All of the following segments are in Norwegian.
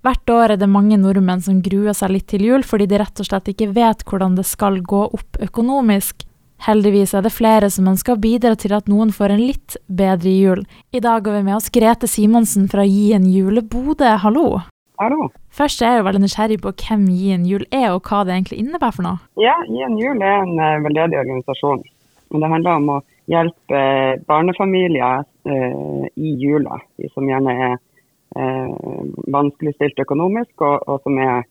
Hvert år er det mange nordmenn som gruer seg litt til jul fordi de rett og slett ikke vet hvordan det skal gå opp økonomisk. Heldigvis er det flere som ønsker å bidra til at noen får en litt bedre jul. I dag har vi med oss Grete Simonsen fra Gi en julebode. Hallo. Hallo. Først er jeg jo veldig nysgjerrig på hvem Gi en jul er, og hva det egentlig innebærer for noe. Ja, Gi en jul er en uh, veldedig organisasjon. Men det handler om å hjelpe barnefamilier uh, i jula. De som gjerne er eh, vanskeligstilt økonomisk, og, og, som er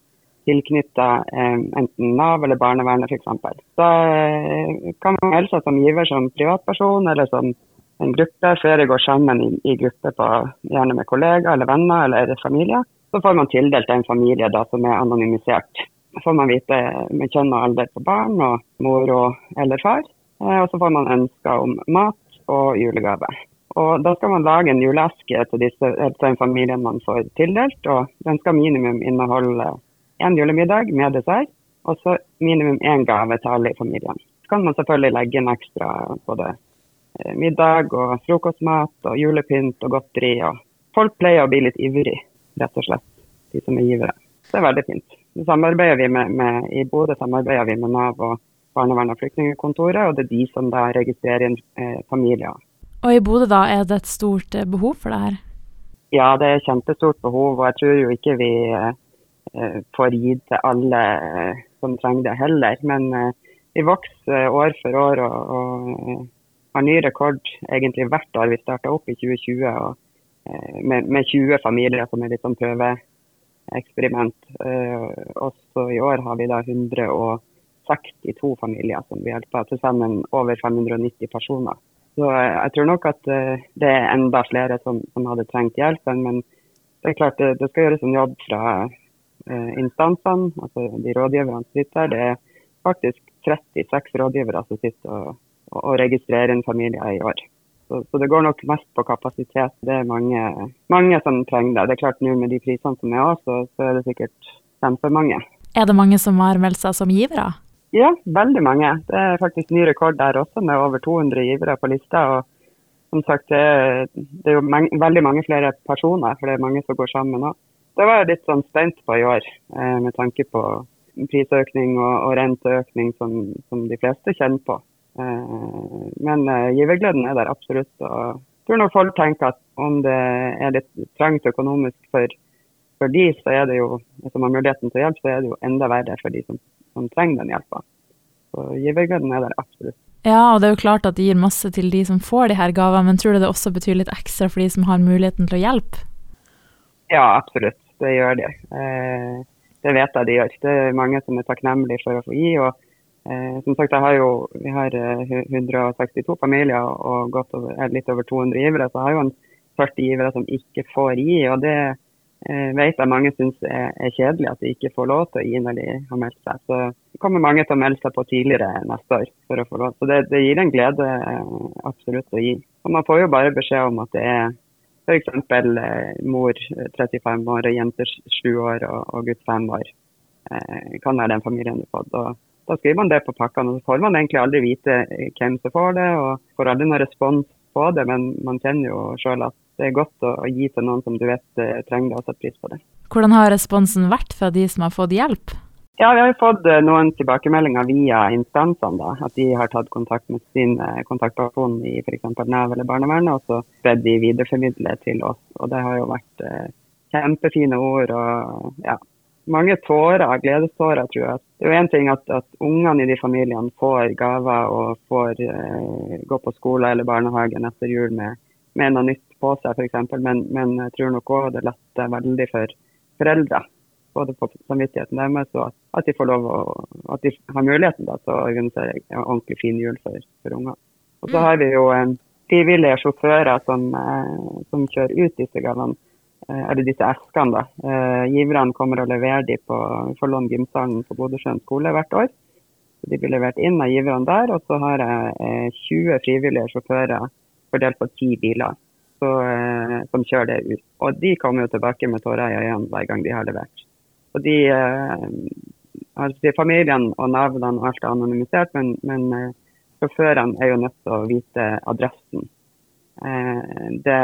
tilknytta eh, enten Nav eller barnevernet f.eks. Da eh, kan man melde seg som giver som privatperson eller som en gruppe. Flere går sammen i, i gruppe, på, gjerne med kollegaer eller venner eller familie. Så får man tildelt en familie da, som er anonymisert. Så får man vite med kjønn og alder på barn og mor og eller far. Eh, og så får man ønsker om mat og julegave. Og Da skal man lage en juleeske til, disse, til den familien man får tildelt. og Den skal minimum inneholde én julemiddag med dessert, og så minimum én gave til alle i familien. Så kan man selvfølgelig legge inn ekstra både eh, middag og frokostmat og julepynt og godteri. og Folk pleier å bli litt ivrig, rett og slett, de som er givere. Det er veldig fint. Samarbeider vi med, med, I Bodø samarbeider vi med Nav og barnevern og flyktningkontoret, og det er de som da registrerer inn eh, familier og i Bodø da, er det et stort eh, behov for det her? Ja, det er kjempestort behov. Og jeg tror jo ikke vi eh, får gitt til alle eh, som trenger det heller. Men vi vokser år for år og, og har ny rekord egentlig hvert år. Vi starta opp i 2020 og, med, med, 20 familier som er litt sånn prøveeksperiment. også i år har vi da 162 familier som vi hjelper. Til sammen over 590 personer. Så jeg tror nok at eh, det er enda flere som, som hadde trengt hjelpen. Men det er klart det, det skal gjøres en jobb fra eh, instansene, altså de rådgiverne som sitter her. Det er faktisk 36 rådgivere som sitter og, og registrerer en familie i år. Så, så, det går nok mest på kapasitet. Det er mange, mange som trenger det. Det er klart nå med de prisene som er òg, så, så er det sikkert kjempemange. Er det mange som har meldt seg som givere? Ja, veldig mange. Det er faktisk ny rekord der også, med over 200 givere på lista. og som sagt, det er, jo mange, veldig mange flere personer, for det er mange som går sammen òg. Det var jeg litt sånn spent på i år, eh, med tanke på prisøkning og, og renteøkning som, som, de fleste kjenner på. Eh, men eh, givergleden er der absolutt. og jeg tror nok folk tenker at om det er litt trangt økonomisk for, for de, så er det jo, som har muligheten til å hjelpe, så er det jo enda verre for de som som trenger den hjelpa. Så givergleden er der absolutt. Ja, og det er jo klart at det gir masse til de som får de her gavene, men tror du det også betyr litt ekstra for de som har muligheten til å hjelpe? Ja, absolutt. Det gjør det. Eh, det vet jeg de gjør. Det er mange som er takknemlige for å få gi. og eh, som sagt, har jo, Vi har 162 eh, familier og over, litt over 200 givere. Så jeg har jo en 40 givere som ikke får gi. og det eh, vet jeg mange syns er, er, kjedelig at de ikke får lov til å gi når de har meldt seg. Så det kommer mange til å melde seg på tidligere neste år for å få lov. Så det, det gir en glede eh, absolutt å gi. Og man får jo bare beskjed om at det er f.eks. Eh, mor 35 år og jenter 7 år og, og gutt 5 år. Eh, kan være den familien du har fått. Og da skriver man det på pakkene, og så får man egentlig aldri vite eh, hvem som får det, og får aldri noen respons på det, men man kjenner jo sjøl at det er godt å, gi til noen som du vet eh, trenger det og setter pris på det. Hvordan har responsen vært fra de som har fått hjelp? Ja, Vi har fått eh, noen tilbakemeldinger via instansene. da, At de har tatt kontakt med sin eh, kontaktperson i f.eks. Nav eller barnevernet, og så bedt de videreformidle til oss. Og Det har jo vært kjempefine ord og ja, mange tårer, gledestårer, tror jeg. Det er jo én ting at, at ungene i de familiene får gaver og får eh, gå på skole eller barnehagen etter jul med, med noe nytt på seg, f.eks. Men, men jeg tror nok òg det letter veldig for foreldre. Både på samvittigheten deres og at de får lov å, at de har muligheten da, til å organisere en ordentlig fin jul for, for ungene. Og så mm. har vi jo eh, frivillige sjåfører som, eh, som, kjører ut disse gavene, eller disse eskene. da. Eh, giverne kommer og leverer de på Forlån gymsalen på Bodøsjøen skole hvert år. Så de blir levert inn av giverne der. Og så har jeg 20 eh, frivillige sjåfører fordelt på ti biler så, eh, som kjører det ut. Og de kommer jo tilbake med tårer i øynene hver gang de har levert. Og de, eh, altså Familien og navnene og alt er anonymisert, men, men eh, sjåførene er jo nødt til å vite adressen Eh, det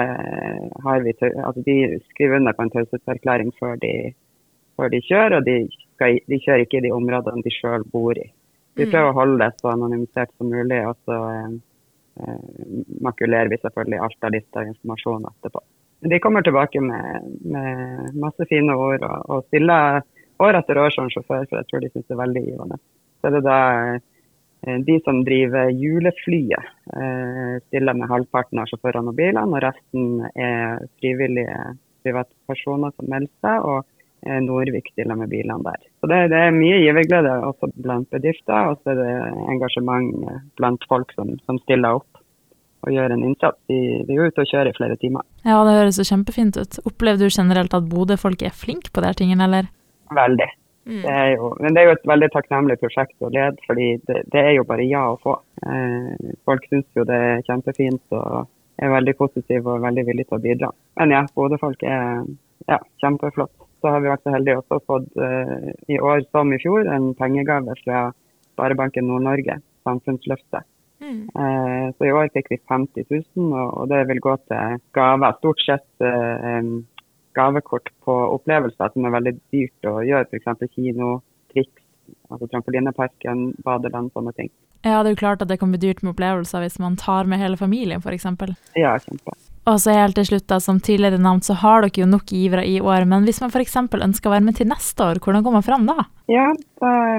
har vi, altså de skriver under på en taushetserklæring før, før, de kjører, og de, skal, de, kjører ikke i de områdene de sjøl bor i. Vi mm. prøver å holde det så anonymisert som mulig, og så eh, makulerer vi selvfølgelig alt av lista informasjon etterpå. De kommer tilbake med, med masse fine ord og, og stiller år etter år som sjåfør, for jeg tror de syns det er veldig givende. Så er det da Eh, de som driver juleflyet, eh, stiller med halvparten av sjåførene og bilene, og resten er frivillige privatpersoner som melder seg. og Nordvik Norvik stiller med bilene der. Så det, det er mye giverglede også blant bedrifter, og så er det engasjement blant folk som, som stiller opp og gjør en innsats. De, de er ute og kjører i flere timer. Ja, det høres jo kjempefint ut. Opplever du generelt at Bodø-folk er flinke på de tingene, eller? Veldig. Mm. Det jo, men det er jo et veldig takknemlig prosjekt å lede, fordi det, det er jo bare ja å få. Eh, folk syns jo det er kjempefint og er veldig positive og veldig villige til å bidra. Men ja, Bodø-folk er ja, kjempeflott. Så har vi vært så heldige også fått eh, i år som i fjor en pengegave fra Sparebanken Nord-Norge, Samfunnsløftet. Mm. Eh, så i år fikk vi 50 000, og, og det vil gå til gaver. Stort sett eh, gavekort på opplevelser som er veldig dyrt å gjøre, f.eks. kino, triks, altså trampolineparken, badeland, sånne ting. Ja, det er jo klart at det kan bli dyrt med opplevelser hvis man tar med hele familien, f.eks. Ja, kjempe. Og så helt til slutt, da, som tidligere nevnt, så har dere jo nok givere i år. Men hvis man f.eks. ønsker å være med til neste år, hvordan går man fram da? Ja,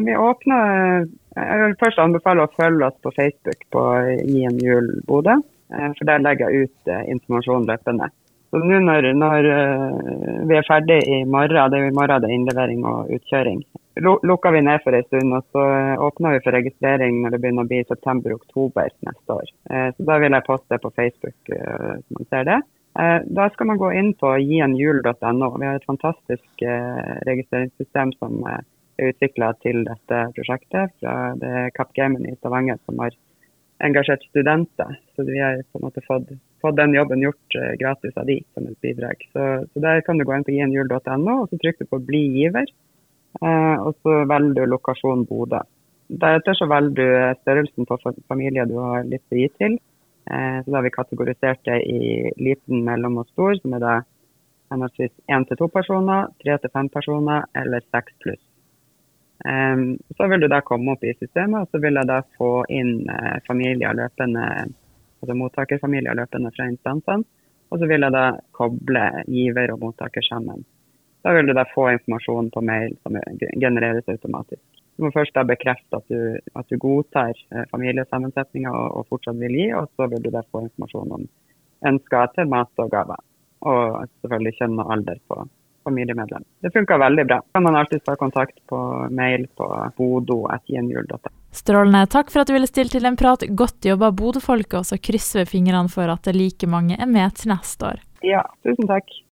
vi åpner Jeg vil først anbefale å følge oss på Facebook på Gi en jul Bodø. Eh, for der legger jeg ut eh, informasjon løpende. Så nå når, når uh, vi er ferdig i morgen, det er jo i morgen det er innlevering og utkjøring, lukker vi ned for en stund. Og så åpner vi for registrering når det begynner å bli september-oktober neste år. Uh, så da vil jeg poste på Facebook hvis man ser det. Da skal man gå inn på gienjul.no. Vi har et fantastisk registreringssystem som er utvikla til dette prosjektet. fra det er Capgemini i Stavanger som har engasjert studenter. Så vi har på en måte fått fått den jobben gjort uh, gratis av de som et bidrag. Så, så, der kan du gå inn på gienjul.no, og så trykker du på 'bli giver'. Uh, og så velger du lokasjon Bodø. Deretter så velger du eh, størrelsen på familie du har lyst til å gi til. Så da har vi kategorisert det i liten, mellom og stor, som er da henholdsvis én til to personer, tre til fem personer eller seks pluss. Så vil du da komme opp i systemet, og så vil jeg da få inn familier løpende altså mottakerfamilier løpende fra instansene. Og så vil jeg da koble giver og mottaker sammen. Da vil du da få informasjon på mail som genereres automatisk. Du må først da bekrefte at du, at du godtar eh, familiesammensetninga og, og, fortsatt vil gi, og så vil du da få informasjon om ønsker til mat og gaver. Og selvfølgelig kjønn og alder på familiemedlem. Det funka veldig bra. Kan man alltid ta kontakt på mail på bodo.gjenjul.no. Strålende. Takk for at du ville stille til en prat. Godt jobba, Bodø-folket, og så krysser vi fingrene for at like mange er med til neste år. Ja, tusen takk.